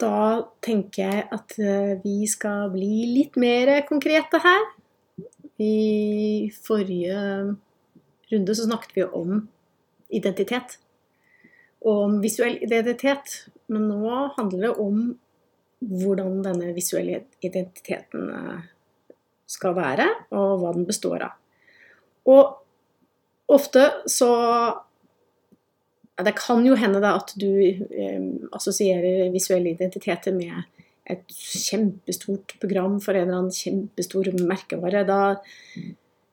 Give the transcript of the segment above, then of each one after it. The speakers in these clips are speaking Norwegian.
Da tenker jeg at eh, vi skal bli litt mer konkrete her. I forrige runde så snakket vi om identitet. Og om visuell identitet. Men nå handler det om hvordan denne visuelle identiteten eh, skal være, og hva den består av. Og ofte så Det kan jo hende da at du eh, assosierer visuelle identiteter med et kjempestort program for en eller annen kjempestor merkevare. Da,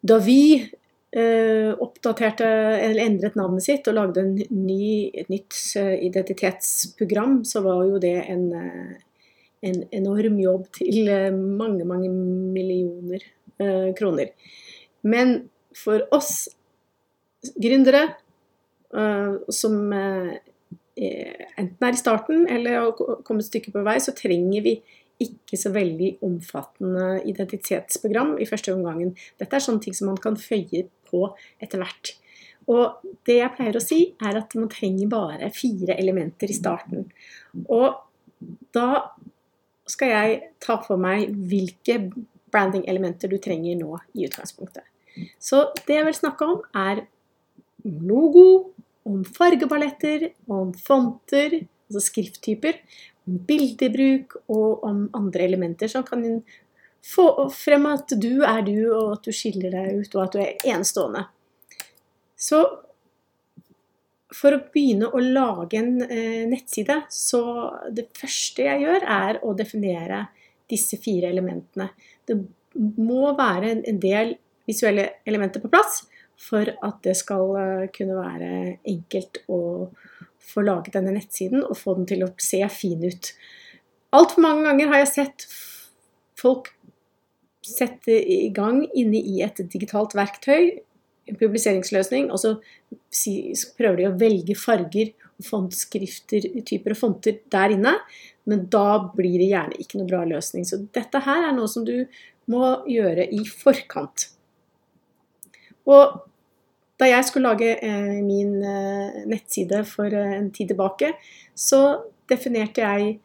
da vi eh, oppdaterte eller endret navnet sitt og lagde ny, et nytt eh, identitetsprogram, så var jo det en, eh, en enorm jobb til mange, mange millioner eh, kroner. Men for oss gründere uh, som uh, enten er i starten eller har kommet et stykke på vei, så trenger vi ikke så veldig omfattende identitetsprogram i første omgangen. Dette er sånne ting som man kan føye på etter hvert. Og det jeg pleier å si, er at man trenger bare fire elementer i starten. Og da skal jeg ta for meg hvilke branding-elementer du trenger nå i utgangspunktet. Så det jeg vil snakke om, er logo, om fargepaletter, om fonter, altså skrifttyper, om bildebruk og om andre elementer som kan få frem at du er du, og at du skiller deg ut, og at du er enestående. Så for å begynne å lage en eh, nettside, så det første jeg gjør, er å definere disse fire elementene. Det må være en del visuelle elementer på plass for at det skal eh, kunne være enkelt å få laget denne nettsiden og få den til å se fin ut. Altfor mange ganger har jeg sett folk sette i gang inne i et digitalt verktøy, en publiseringsløsning, og så prøver de å velge farger og fontskrifter, typer og fonter der inne, men da blir det gjerne ikke noe bra løsning. Så dette her er noe som du må gjøre i forkant. Og da jeg skulle lage eh, min eh, nettside for eh, en tid tilbake, så definerte jeg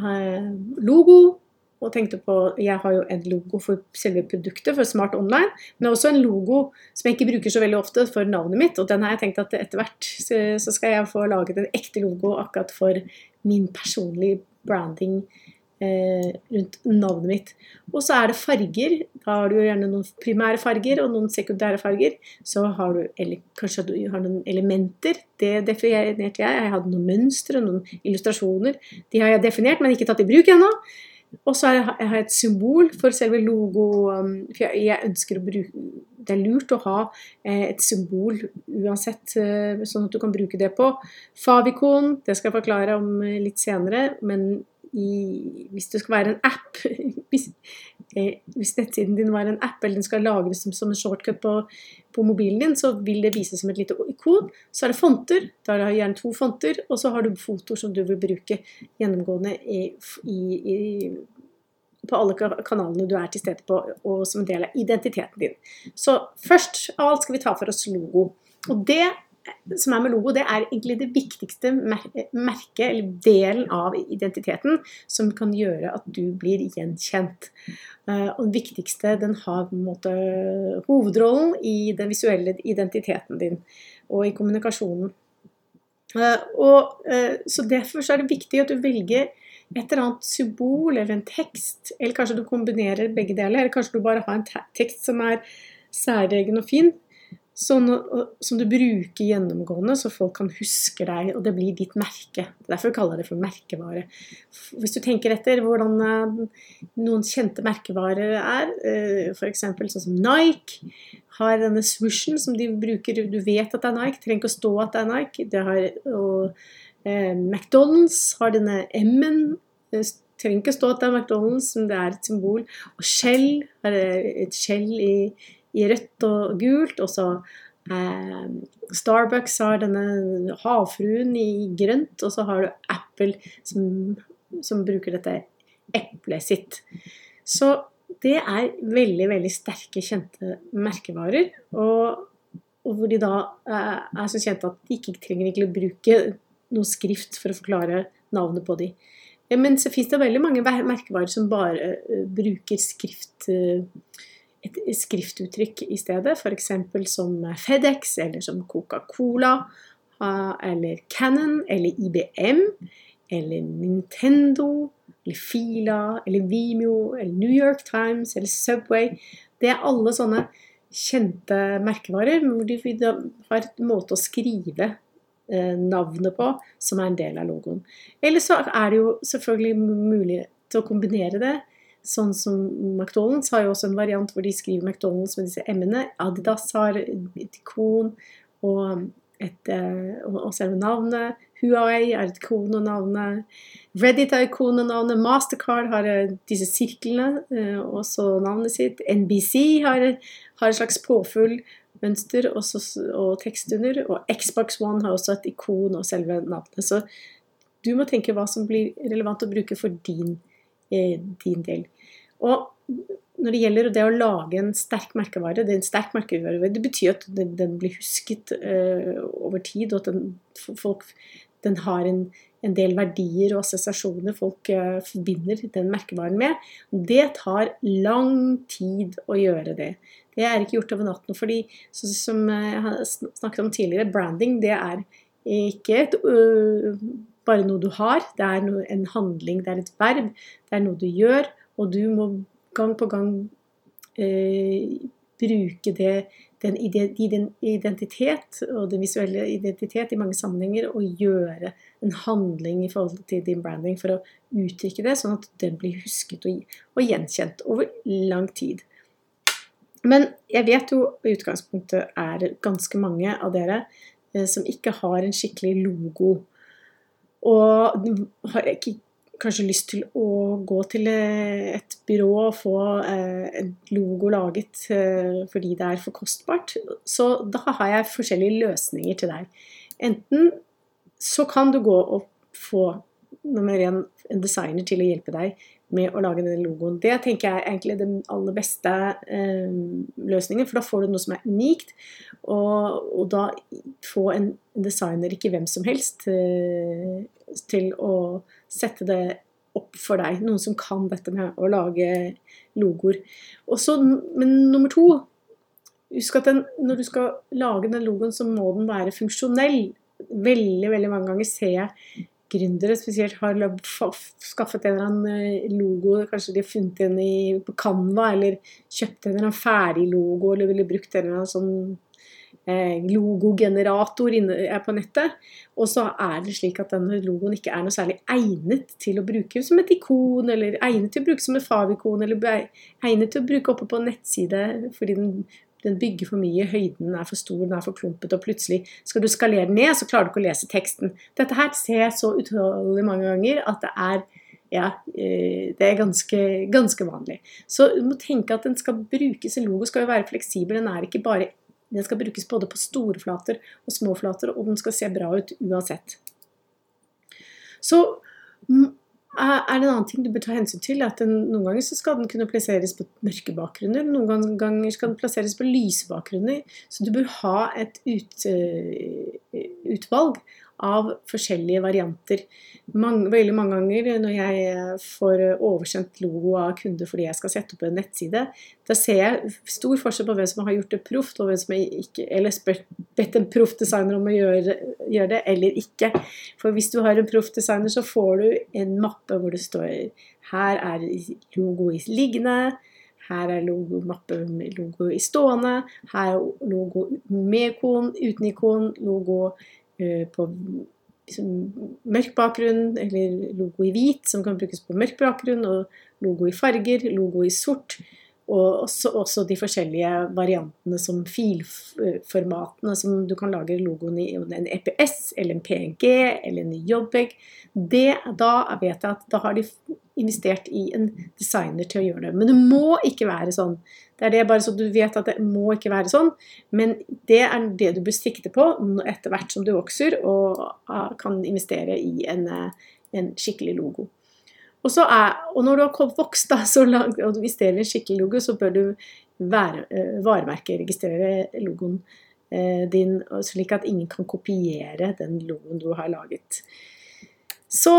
eh, logo. Og tenkte på, Jeg har jo en logo for selve produktet, for Smart Online. Men også en logo som jeg ikke bruker så veldig ofte for navnet mitt. Og den har jeg tenkt at etter hvert så skal jeg få laget en ekte logo akkurat for min personlige branding rundt navnet mitt. Og så er det farger. Da har du gjerne noen primære farger og noen sekundære farger. Så har du eller, kanskje du har noen elementer. Det definerte jeg. Jeg hadde noen mønstre, noen illustrasjoner. De har jeg definert, men ikke tatt i bruk ennå. Og så har jeg et symbol for selve logo. Um, for jeg ønsker å bruke Det er lurt å ha eh, et symbol uansett, eh, sånn at du kan bruke det på. favikon, det skal jeg forklare om eh, litt senere. men i, hvis det skal være en app hvis, eh, hvis, nettsiden din var en app, eller den skal lagres som, som en shortcut på, på, mobilen din, så vil det vises som et lite ikon. Så er det fonter. Da har du gjerne to fonter. Og så har du fotoer som du vil bruke gjennomgående i, i, på alle kanalene du er til stede på, og som en del av identiteten din. Så først av alt skal vi ta for oss logo. Og det som er med logo, det er egentlig det viktigste merket, eller delen av identiteten, som kan gjøre at du blir gjenkjent. Eh, og det viktigste, den har på en måte hovedrollen i den visuelle identiteten din, og i kommunikasjonen. Eh, og, eh, så derfor så er det viktig at du velger et eller annet symbol eller en tekst, eller kanskje du kombinerer begge deler, eller kanskje du bare har en tekst som er særegen og fin, Sånn, som du bruker gjennomgående, så folk kan huske deg, og det blir ditt merke. Derfor kaller jeg det for merkevare. Hvis du tenker etter hvordan eh, noen kjente merkevarer er, eh, f.eks. sånn som Nike, har denne swooshen som de bruker Du vet at det er Nike, trenger ikke å stå at det er Nike. Det har, og eh, McDonald's har denne M-en. Trenger ikke stå at det er McDonald's, men det er et symbol. Og Shell har et skjell i i rødt og gult. Og så eh, Starbucks har denne havfruen i grønt, og så har du Apple som, som bruker dette eplet sitt. Så det er veldig, veldig sterke, kjente merkevarer. Og, og hvor de da eh, er så kjente at de ikke trenger å bruke noe skrift for å forklare navnet på dem. Men så fins det veldig mange merkevarer som bare uh, bruker skrift, uh, et skriftuttrykk i stedet. F.eks. som FedEx, eller som Coca-Cola, eller Cannon, eller IBM, eller Nintendo, eller Fila, eller Vimeo, eller New York Times, eller Subway. Det er alle sånne kjente merkevarer hvor de har en måte å skrive Eh, navnet på, som er en del av logoen. Eller så er det jo selvfølgelig mulig til å kombinere det. Sånn som McDonald's har jo også en variant hvor de skriver McDonald's med disse M-ene. Adidas har et ikon og, et, eh, og selve navnet. Huawei er et ikon og navnet. Reddit er ikon og navnet. Mastercard har eh, disse sirklene, også navnet sitt. NBC har, har et slags påfugl mønster og, og tekst under. Og Xbox One har også et ikon og selve navnet. Så du må tenke hva som blir relevant å bruke for din, eh, din del. Og når det gjelder det å lage en sterk merkevare, det, en sterk merkevare, det betyr at den, den blir husket uh, over tid, og at den, folk, den har en, en, del verdier og assosiasjoner folk uh, forbinder den merkevaren med. Det tar lang tid å gjøre det. Det er ikke gjort over natten. fordi som jeg har snakket om tidligere, branding det er ikke et, uh, bare noe du har. Det er en handling, det er et verb. Det er noe du gjør. Og du må gang på gang eh, bruke det, den identitet og den visuelle identitet i mange sammenhenger og gjøre en handling i forhold til din branding for å uttrykke det, sånn at den blir husket og, og gjenkjent over lang tid. Men jeg vet jo i utgangspunktet er ganske mange av dere eh, som ikke har en skikkelig logo. Og har ikke kanskje lyst til å gå til eh, et byrå og få eh, en logo laget fordi det er for kostbart. Så da har jeg forskjellige løsninger til deg. Enten så kan du gå og få nummer én en designer til å hjelpe deg med å lage den logoen. Det tenker jeg er egentlig den aller beste eh, løsningen, for da får du noe som er unikt. Og, og da få en designer, ikke hvem som helst, eh, til å sette det opp for deg. Noen som kan dette med å lage logoer. Også, men nummer to Husk at den, når du skal lage den logoen, så må den være funksjonell. Veldig veldig mange ganger ser jeg gründere spesielt har skaffet en eller annen eh, logo, kanskje de har funnet en på Canva, eller kjøpt en eller annen ferdig logo, eller ville brukt en eller annen sånn logogenerator inne på nettet. Og så er det slik at denne logoen ikke er noe særlig egnet til å bruke som et ikon, eller egnet til å bruke som et favikon, eller egnet til å bruke oppe på en nettside fordi den den bygger for mye, høyden er for stor, den er for klumpet, og plutselig skal du skalere ned, så klarer du ikke å lese teksten. Dette her ser jeg så utrolig mange ganger at det er ja, eh, det er ganske, ganske vanlig. Så du må tenke at den skal brukes, en logo skal jo være fleksibel. Den er ikke bare den skal brukes både på store flater og små flater, og den skal se bra ut uansett. Så er det en annen ting du bør ta hensyn til, at den, noen ganger så skal den kunne plasseres på mørke bakgrunner, noen ganger skal den plasseres på lyse bakgrunner. Så du bør ha et ut, uh, utvalg av forskjellige varianter. Mange, veldig mange ganger når jeg får oversendt logo av kunder fordi jeg skal sette opp en nettside, da ser jeg stor forskjell på hvem som har gjort det proft, og hvem som ikke, eller spør, bedt en proffdesigner om å gjøre, gjøre, det, eller ikke. For hvis du har en proffdesigner, så får du en mappe hvor det står her er logo i liggende, her er logo, mappe med logo i stående, her er logo med ikon, uten ikon, logo Eh, på liksom, mørk bakgrunn, eller logo i hvit, som kan brukes på mørk bakgrunn, og logo i farger, logo i sort. Og også, også, de forskjellige variantene som filformatene som du kan lage logoen i. En EPS eller en PNG eller en JPEG. Da vet jeg at da har de investert i en designer til å gjøre det. Men det må ikke være sånn. Det er det bare så du vet at det må ikke være sånn. Men det er det du bør sikte på etter hvert som du vokser og ah, kan investere i en, eh, en skikkelig logo. Og, er, og, når du har vokst da, så langt, og du investerer i en skikkelig logo, så bør du være, uh, varemerkeregistrere logoen uh, din, slik at ingen kan kopiere den logoen du har laget. Så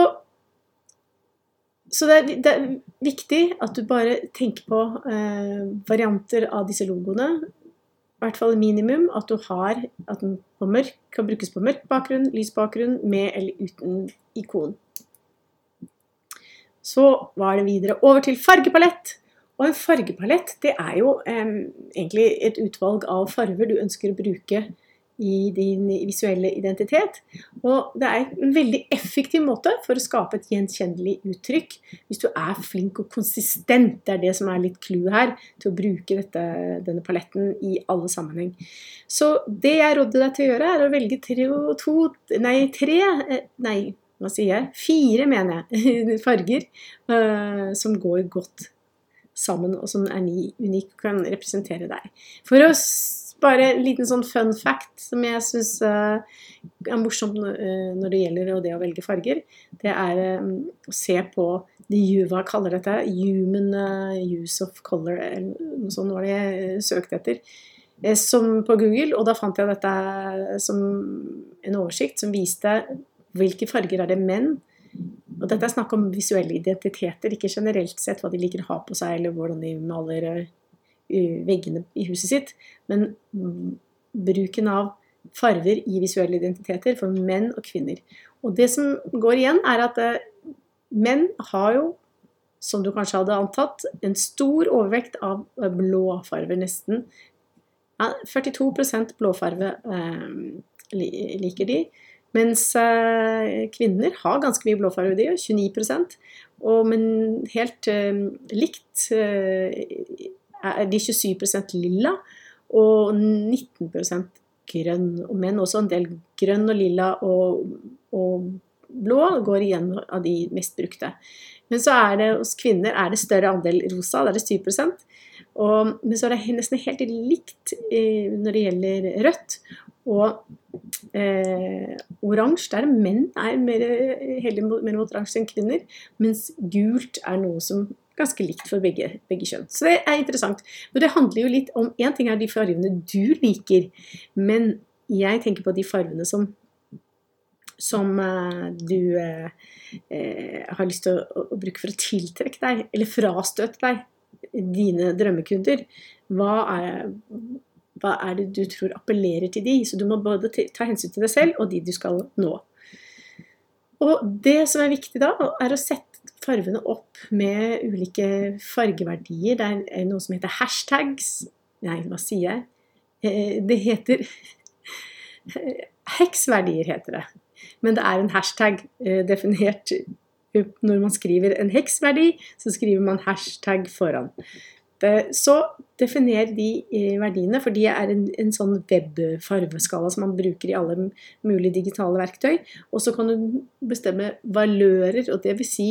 så det er, det er, viktig at du bare tenker på eh, varianter av disse logoene. I hvert fall minimum at du har at den mørk, kan brukes på mørk bakgrunn, lys bakgrunn, med eller uten ikon. Så var det videre over til fargepalett. Og en fargepalett det er jo eh, egentlig et utvalg av farger du ønsker å bruke i din visuelle identitet. Og det er en veldig effektiv måte for å skape et gjenkjennelig uttrykk. Hvis du er flink og konsistent, det er det som er litt clouet her, til å bruke dette, denne paletten i alle sammenheng. Så det jeg rådde deg til å gjøre, er å velge tre, to, nei, tre, eh, nei, hva sier jeg, fire, mener jeg, farger uh, som går godt sammen, og som er unik og kan representere deg. For oss bare en liten sånn fun fact som jeg syns uh, er morsomt når det gjelder det å velge farger. Det er um, å se på de Juva kaller dette, human use of color, eller noe sånt var det jeg søkte etter. Som på Google, og da fant jeg dette som en oversikt som viste hvilke farger er det menn og dette er snakk om visuelle identiteter, ikke generelt sett hva de liker å ha på seg, eller hvordan de maler eh, veggene i huset sitt, men bruken av farver i visuelle identiteter for menn og kvinner. Og det som går igjen, er at eh, menn har jo, som du kanskje hadde antatt, en stor overvekt av eh, blåfarver, nesten. 42 blåfarve eh, liker de. Mens kvinner har ganske mye blåfarge, de 29% og, Men helt likt de 27% lilla og 19 grønn. Og menn også en del grønn og lilla og, og blå går igjen av de mest brukte. Men så er det hos kvinner er det større andel rosa, det er det 7% og, Men så er det nesten helt likt eh, når det gjelder rødt. Og eh, oransje, der menn er mer heller mer mot oransje enn kvinner. Mens gult er noe som ganske likt for begge, begge, kjønn. Så det er interessant. Men det handler jo litt om Én ting er de fargene du liker, men jeg tenker på de fargene som som uh, du uh, har lyst til å, å, bruke for å tiltrekke deg, eller frastøte deg, dine drømmekunder. Hva er, hva er det du tror appellerer til de? Så du må både ta hensyn til deg selv og de du skal nå. Og det som er viktig da, er å sette farvene opp med ulike fargeverdier. Det er noe som heter hashtags. Nei, hva sier jeg? Eh, det heter Heksverdier heter det. Men det er en hashtag eh, definert når man skriver en heksverdi, så skriver man hashtag foran. Så definer de eh, verdiene, for de er en, en sånn webfarveskala som man bruker i alle mulige digitale verktøy. Og så kan du bestemme valører, og det vil si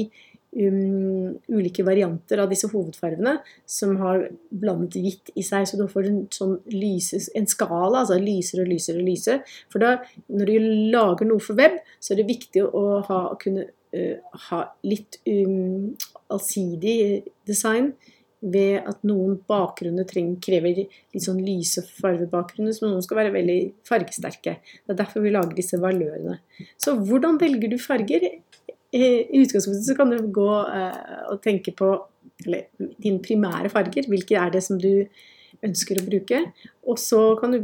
um, ulike varianter av disse hovedfarvene som har blandet hvitt i seg. Så du får en sånn lyses, en skala, altså lyser og lyser og lyser. For da, når du lager noe for web, så er det viktig å ha, kunne uh, ha litt um, allsidig design ved at noen bakgrunner trenger, krever litt sånn lyse fargebakgrunner, så noen skal være veldig fargesterke. Det er derfor vi lager disse valørene. Så hvordan velger du farger? I utgangspunktet så kan du gå uh, og tenke på eller, dine primære farger. Hvilke er det som du ønsker å bruke. Og så kan du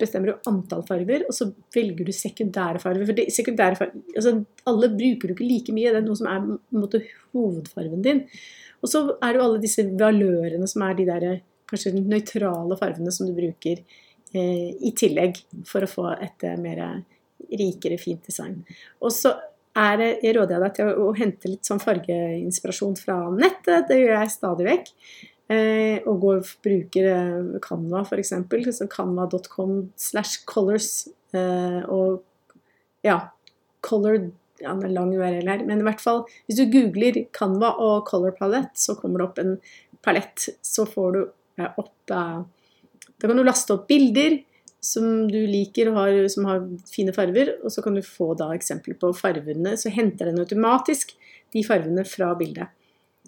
bestemme antall farger, og så velger du sekundære farger. For det, sekundære farger, altså, alle bruker du ikke like mye, det er noe som er måte, hovedfargen din. Og så er det jo alle disse valørene som er de der kanskje nøytrale fargene som du bruker eh, i tillegg for å få et eh, mer rikere, fint design. Og så er jeg råder deg til å, å, hente litt sånn fargeinspirasjon fra nettet. Det gjør jeg stadig vekk. Eh, og går, bruker eh, Canva f.eks. Canva.com slash colors. Eh, og ja, color ja, det er lang URL her, men i hvert fall hvis du googler Canva og Color Palette, så kommer det opp en palett. Så får du eh, opp Da kan du laste opp bilder som du liker og har, som har fine farger, og så kan du få da eksempler på fargene. Så henter den automatisk de fargene fra bildet.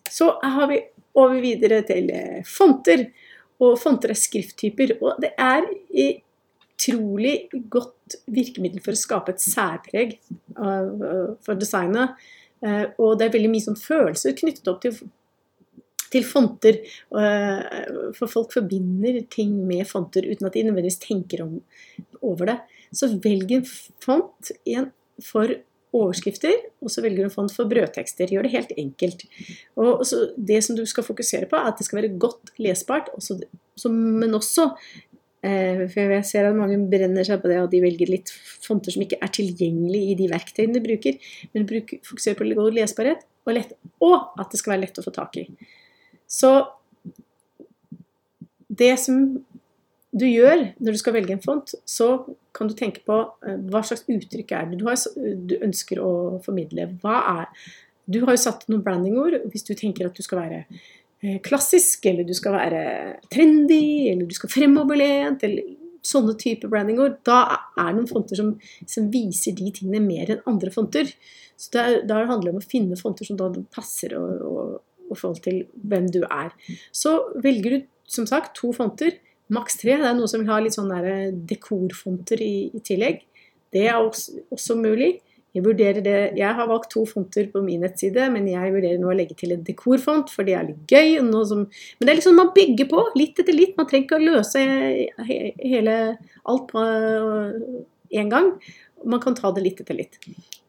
Så har vi over videre til eh, fonter. Og fonter er skrifttyper. Og det er utrolig godt virkemiddel for å skape et særpreg for designet. Eh, og det er veldig mye sånn følelser knyttet opp til, til fonter. Eh, for folk forbinder ting med fonter uten at de nødvendigvis tenker om, over det. Så velg en font en for overskrifter, og så velger du en font for brødtekster. Gjør det helt enkelt. Og det som du skal fokusere på, er at det skal være godt lesbart, også, men også Eh, for jeg ser at mange brenner seg på det, og de velger litt fonter som ikke er tilgjengelig i de verktøyene de bruker. Men bruk, fokuser på god lesbarhet, og, lett, og at det skal være lett å få tak i. Så det som du gjør når du skal velge en font, så kan du tenke på eh, hva slags uttrykk er det du, har, du ønsker å formidle. Hva er Du har jo satt noen brandingord. Hvis du tenker at du skal være Eh, klassisk, eller du skal være trendy, eller du skal fremoverlent, eller sånne type brandingord, da er det noen fonter som, som, viser de tingene mer enn andre fonter. Så Da handler det om å finne fonter som da passer i forhold til hvem du er. Så velger du som sagt to fonter, maks tre. Det er noen som vil ha litt sånn dekorfonter i, i tillegg. Det er også, også mulig. Jeg vurderer det Jeg har valgt to fonter på min nettside, men jeg vurderer nå å legge til en dekorfont, for det er litt gøy. Som, men det er liksom man bygger på, litt etter litt. Man trenger ikke å løse hele alt på én gang. Man kan ta det litt etter litt.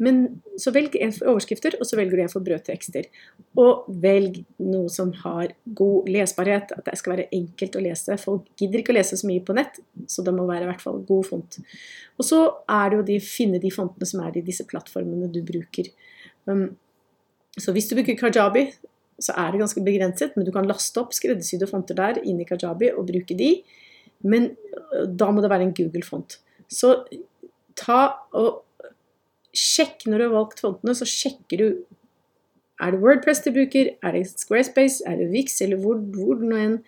Men så velg en for overskrifter, og så velger du en for brødtekster. Og velg noe som har god lesbarhet, at det skal være enkelt å lese. Folk gidder ikke å lese så mye på nett, så det må være i hvert fall god font. Og så er det jo de finne de fontene som er i disse plattformene du bruker. Um, så hvis du bruker Kajabi, så er det ganske begrenset, men du kan laste opp skreddersydde fonter der inn i Kajabi og bruke de. Men øh, da må det være en Google-font. Så ta og sjekk når du har valgt fontene, så sjekker du Er det Wordpress du bruker, er det Squarespace, er det Vix, eller hvor, hvor du nå enn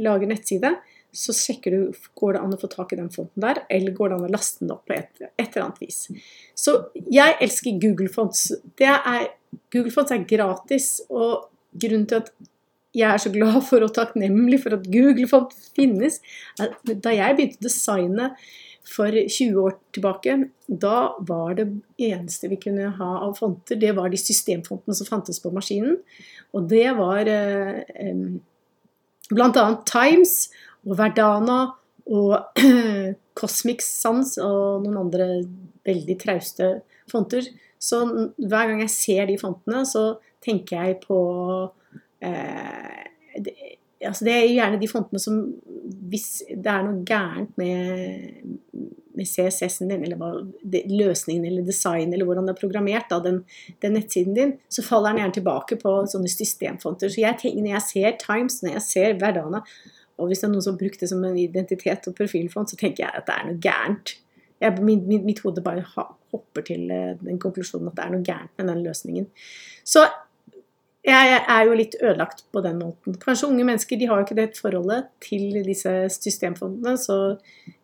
lager nettside, så sjekker du går det an å få tak i den fonten der, eller går det an å laste den opp på et, et eller annet vis. Så jeg elsker Google Fonts. Er, Google Fonts er gratis, og grunnen til at jeg er så glad for og takknemlig for at Google Font finnes, da jeg begynte å designe for 20 år tilbake, da var det eneste vi kunne ha av fonter, det var de systemfontene som fantes på maskinen. Og det var eh, eh, bl.a. Times og Verdana og Cosmic Sans og noen andre veldig trauste fonter. Så hver gang jeg ser de fontene, så tenker jeg på eh, altså det er gjerne de fontene som Hvis det er noe gærent med, med CSS-en din, eller hva, det, løsningen eller design, eller hvordan det er programmert, da, den, den, nettsiden din, så faller den gjerne tilbake på sånne systemfonter. Så jeg tenker, når jeg ser Times, når jeg ser Verdana, og hvis det er noen som har brukt det som en identitet og profilfont, så tenker jeg at det er noe gærent. Jeg, min, min, mitt hode bare hopper til eh, den konklusjonen at det er noe gærent med den løsningen. Så jeg er jo litt ødelagt på den måten. Kanskje unge mennesker de har jo ikke det forholdet til disse systemfondene, så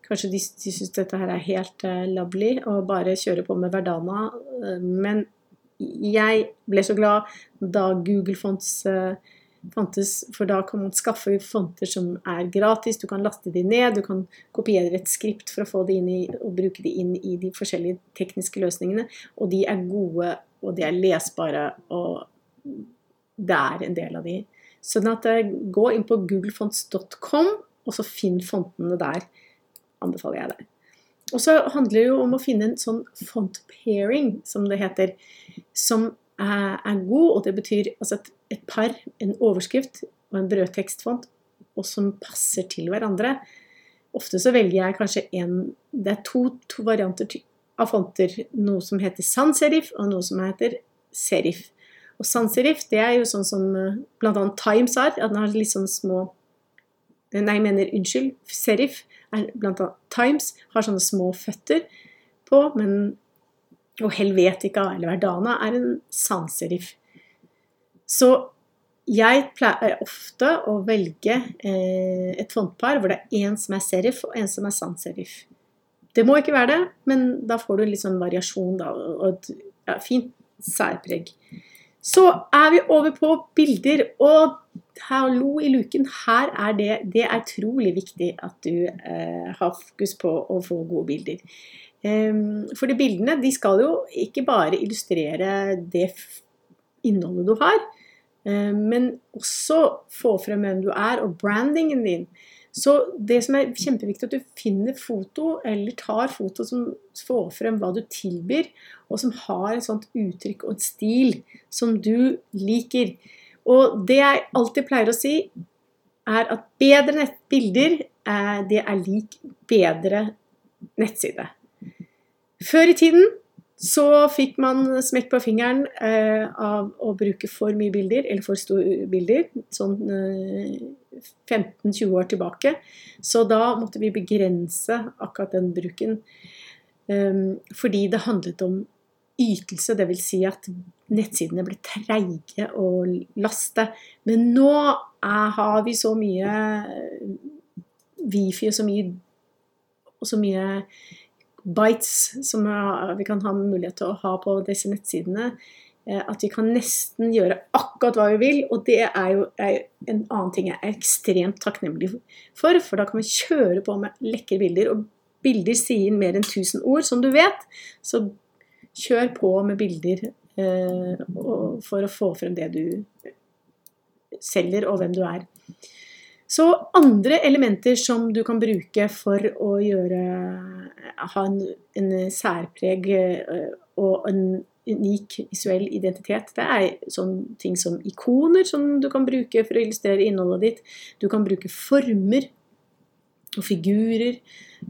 kanskje de, de syns dette her er helt uh, lovely og bare kjører på med Verdana. Uh, men jeg ble så glad da Google Fonts uh, fantes, for da kan man skaffe fonter som er gratis. Du kan laste de ned, du kan kopiere et skript for å få de inn i, og bruke de inn i de forskjellige tekniske løsningene. Og de er gode, og de er lesbare. og det er en del av de. Sånn at eh, gå inn på googlefonts.com, og så finn fontene der. Anbefaler jeg deg. Og så handler det jo om å finne en sånn font pairing, som det heter, som er, er god. Og det betyr altså et, et, par, en overskrift og en brødtekstfont, og som passer til hverandre. Ofte så velger jeg kanskje en Det er to, to varianter av fonter. Noe som heter sans serif, og noe som heter serif. Og sans-serif det er jo sånn som eh, bl.a. Times har. At den har litt sånn små eh, Nei, jeg mener unnskyld. Serif er blant annet Times har sånne små føtter på, men Og Helvetica eller Verdana er en sans-serif. Så jeg pleier ofte å velge eh, et fontpar hvor det er én som er serif og en som er sans-serif. Det må ikke være det, men da får du litt sånn variasjon da, og et ja, fint særpreg. Så er vi over på bilder. Og hallo i luken, her er det Det er utrolig viktig at du eh, har fokus på å få gode bilder. For de bildene de skal jo ikke bare illustrere det innholdet du har, men også få frem hvem du er, og brandingen din. Så det som er kjempeviktig, at du finner foto, eller tar foto som får frem hva du tilbyr, og som har et sånt uttrykk og en stil som du liker. Og det jeg alltid pleier å si, er at bedre nettbilder, eh, det er lik bedre nettside. Før i tiden så fikk man smekk på fingeren eh, av å bruke for mye bilder, eller for store bilder, sånn eh, 15-20 år tilbake. Så da måtte vi begrense akkurat den bruken. Eh, fordi det handlet om ytelse, dvs. Si at nettsidene ble treige å laste. Men nå er, har vi så mye Wifi og så mye, og så mye bites som vi kan ha mulighet til å ha på disse nettsidene, eh, at vi kan nesten gjøre akkurat hva vi vil. Og det er jo en annen ting jeg er ekstremt takknemlig for, for da kan vi kjøre på med lekre bilder. Og bilder sier mer enn 1000 ord, som du vet. Så kjør på med bilder eh, for å få frem det du selger, og hvem du er. Så andre elementer som du kan bruke for å gjøre, ha en, en særpreg eh, og en unik visuell identitet, det er sånne ting som ikoner som du kan bruke for å illustrere innholdet ditt. Du kan bruke former og figurer.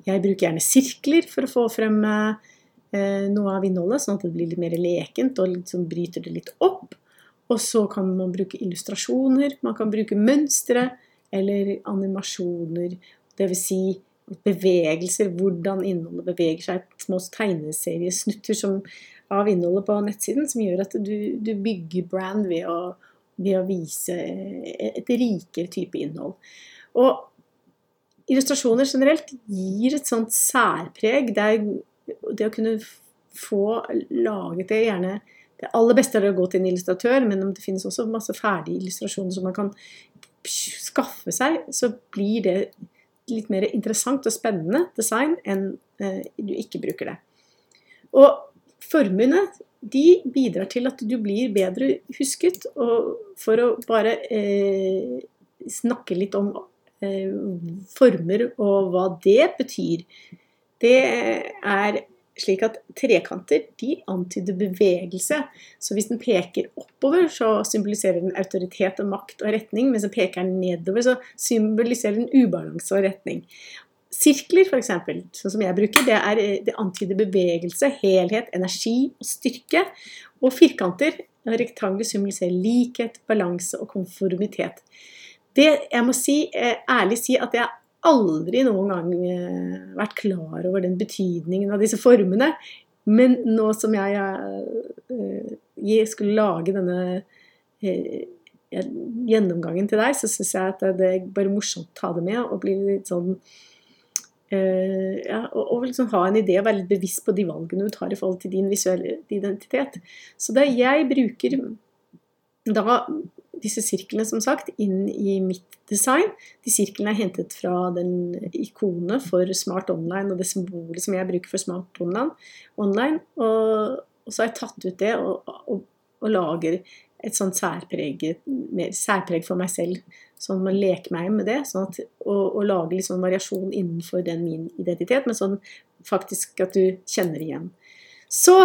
Jeg bruker gjerne sirkler for å få frem eh, noe av innholdet, sånn at det blir litt mer lekent og liksom bryter det litt opp. Og så kan man bruke illustrasjoner, man kan bruke mønstre eller animasjoner. Dvs. Si bevegelser, hvordan innholdet beveger seg. Små tegneseriesnutter som, av innholdet på nettsiden som gjør at du, du bygger brand ved å, ved å, vise et rikere type innhold. Og illustrasjoner generelt gir et sånt særpreg. Det, er, det å kunne få laget det gjerne det aller beste er å gå til en illustratør, men det finnes også masse ferdige illustrasjoner som man kan skaffe seg, så blir det litt mer interessant og spennende design enn eh, du ikke bruker det. Og formene de bidrar til at du blir bedre husket. Og for å bare eh, snakke litt om eh, former og hva det betyr, det er slik at trekanter de antyder bevegelse. Så hvis den peker oppover, så symboliserer den autoritet og makt og retning. Mens den peker nedover, så symboliserer den ubalanse og retning. Sirkler, f.eks., sånn som jeg bruker, det, er, det antyder bevegelse, helhet, energi og styrke. Og firkanter, rektangler, symboliserer likhet, balanse og konformitet. Det jeg må si, eh, ærlig si at jeg aldri noen gang eh, vært klar over den betydningen av disse formene. Men nå som jeg, jeg eh, skulle lage denne eh, gjennomgangen til deg, så syns jeg at det er bare morsomt å ta det med og bli litt sånn ja, og liksom ha en idé og være litt bevisst på de valgene du tar i forhold til din visuelle identitet. Så det jeg bruker da disse sirklene, som sagt, inn i mitt design. De sirklene er hentet fra den ikonet for Smart Online og det symbolet som jeg bruker for Smart Online. Og, og så har jeg tatt ut det og, og, og lager et sånt særpreg, særpreg for meg selv. Sånn man leker meg med det, sånn at, og, og lager litt sånn variasjon innenfor den min identitet, men sånn faktisk at du kjenner igjen. Så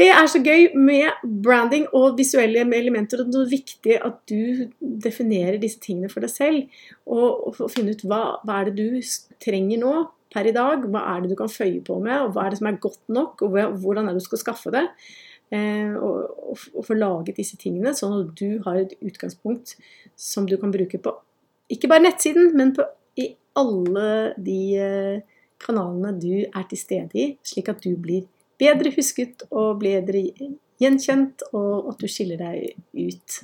det er så gøy med branding og visuelle elementer. og Det er viktig at du definerer disse tingene for deg selv. Og, og finne ut hva, hva, er det du trenger nå per i dag. Hva er det du kan føye på med, og hva er det som er godt nok, og hvordan er det du skal skaffe det. Eh, og, få laget disse tingene, sånn at du har et utgangspunkt som du kan bruke på ikke bare nettsiden, men på, i alle de eh, kanalene du er til stede i, slik at du blir bedre husket og bedre gjenkjent, og at du skiller deg ut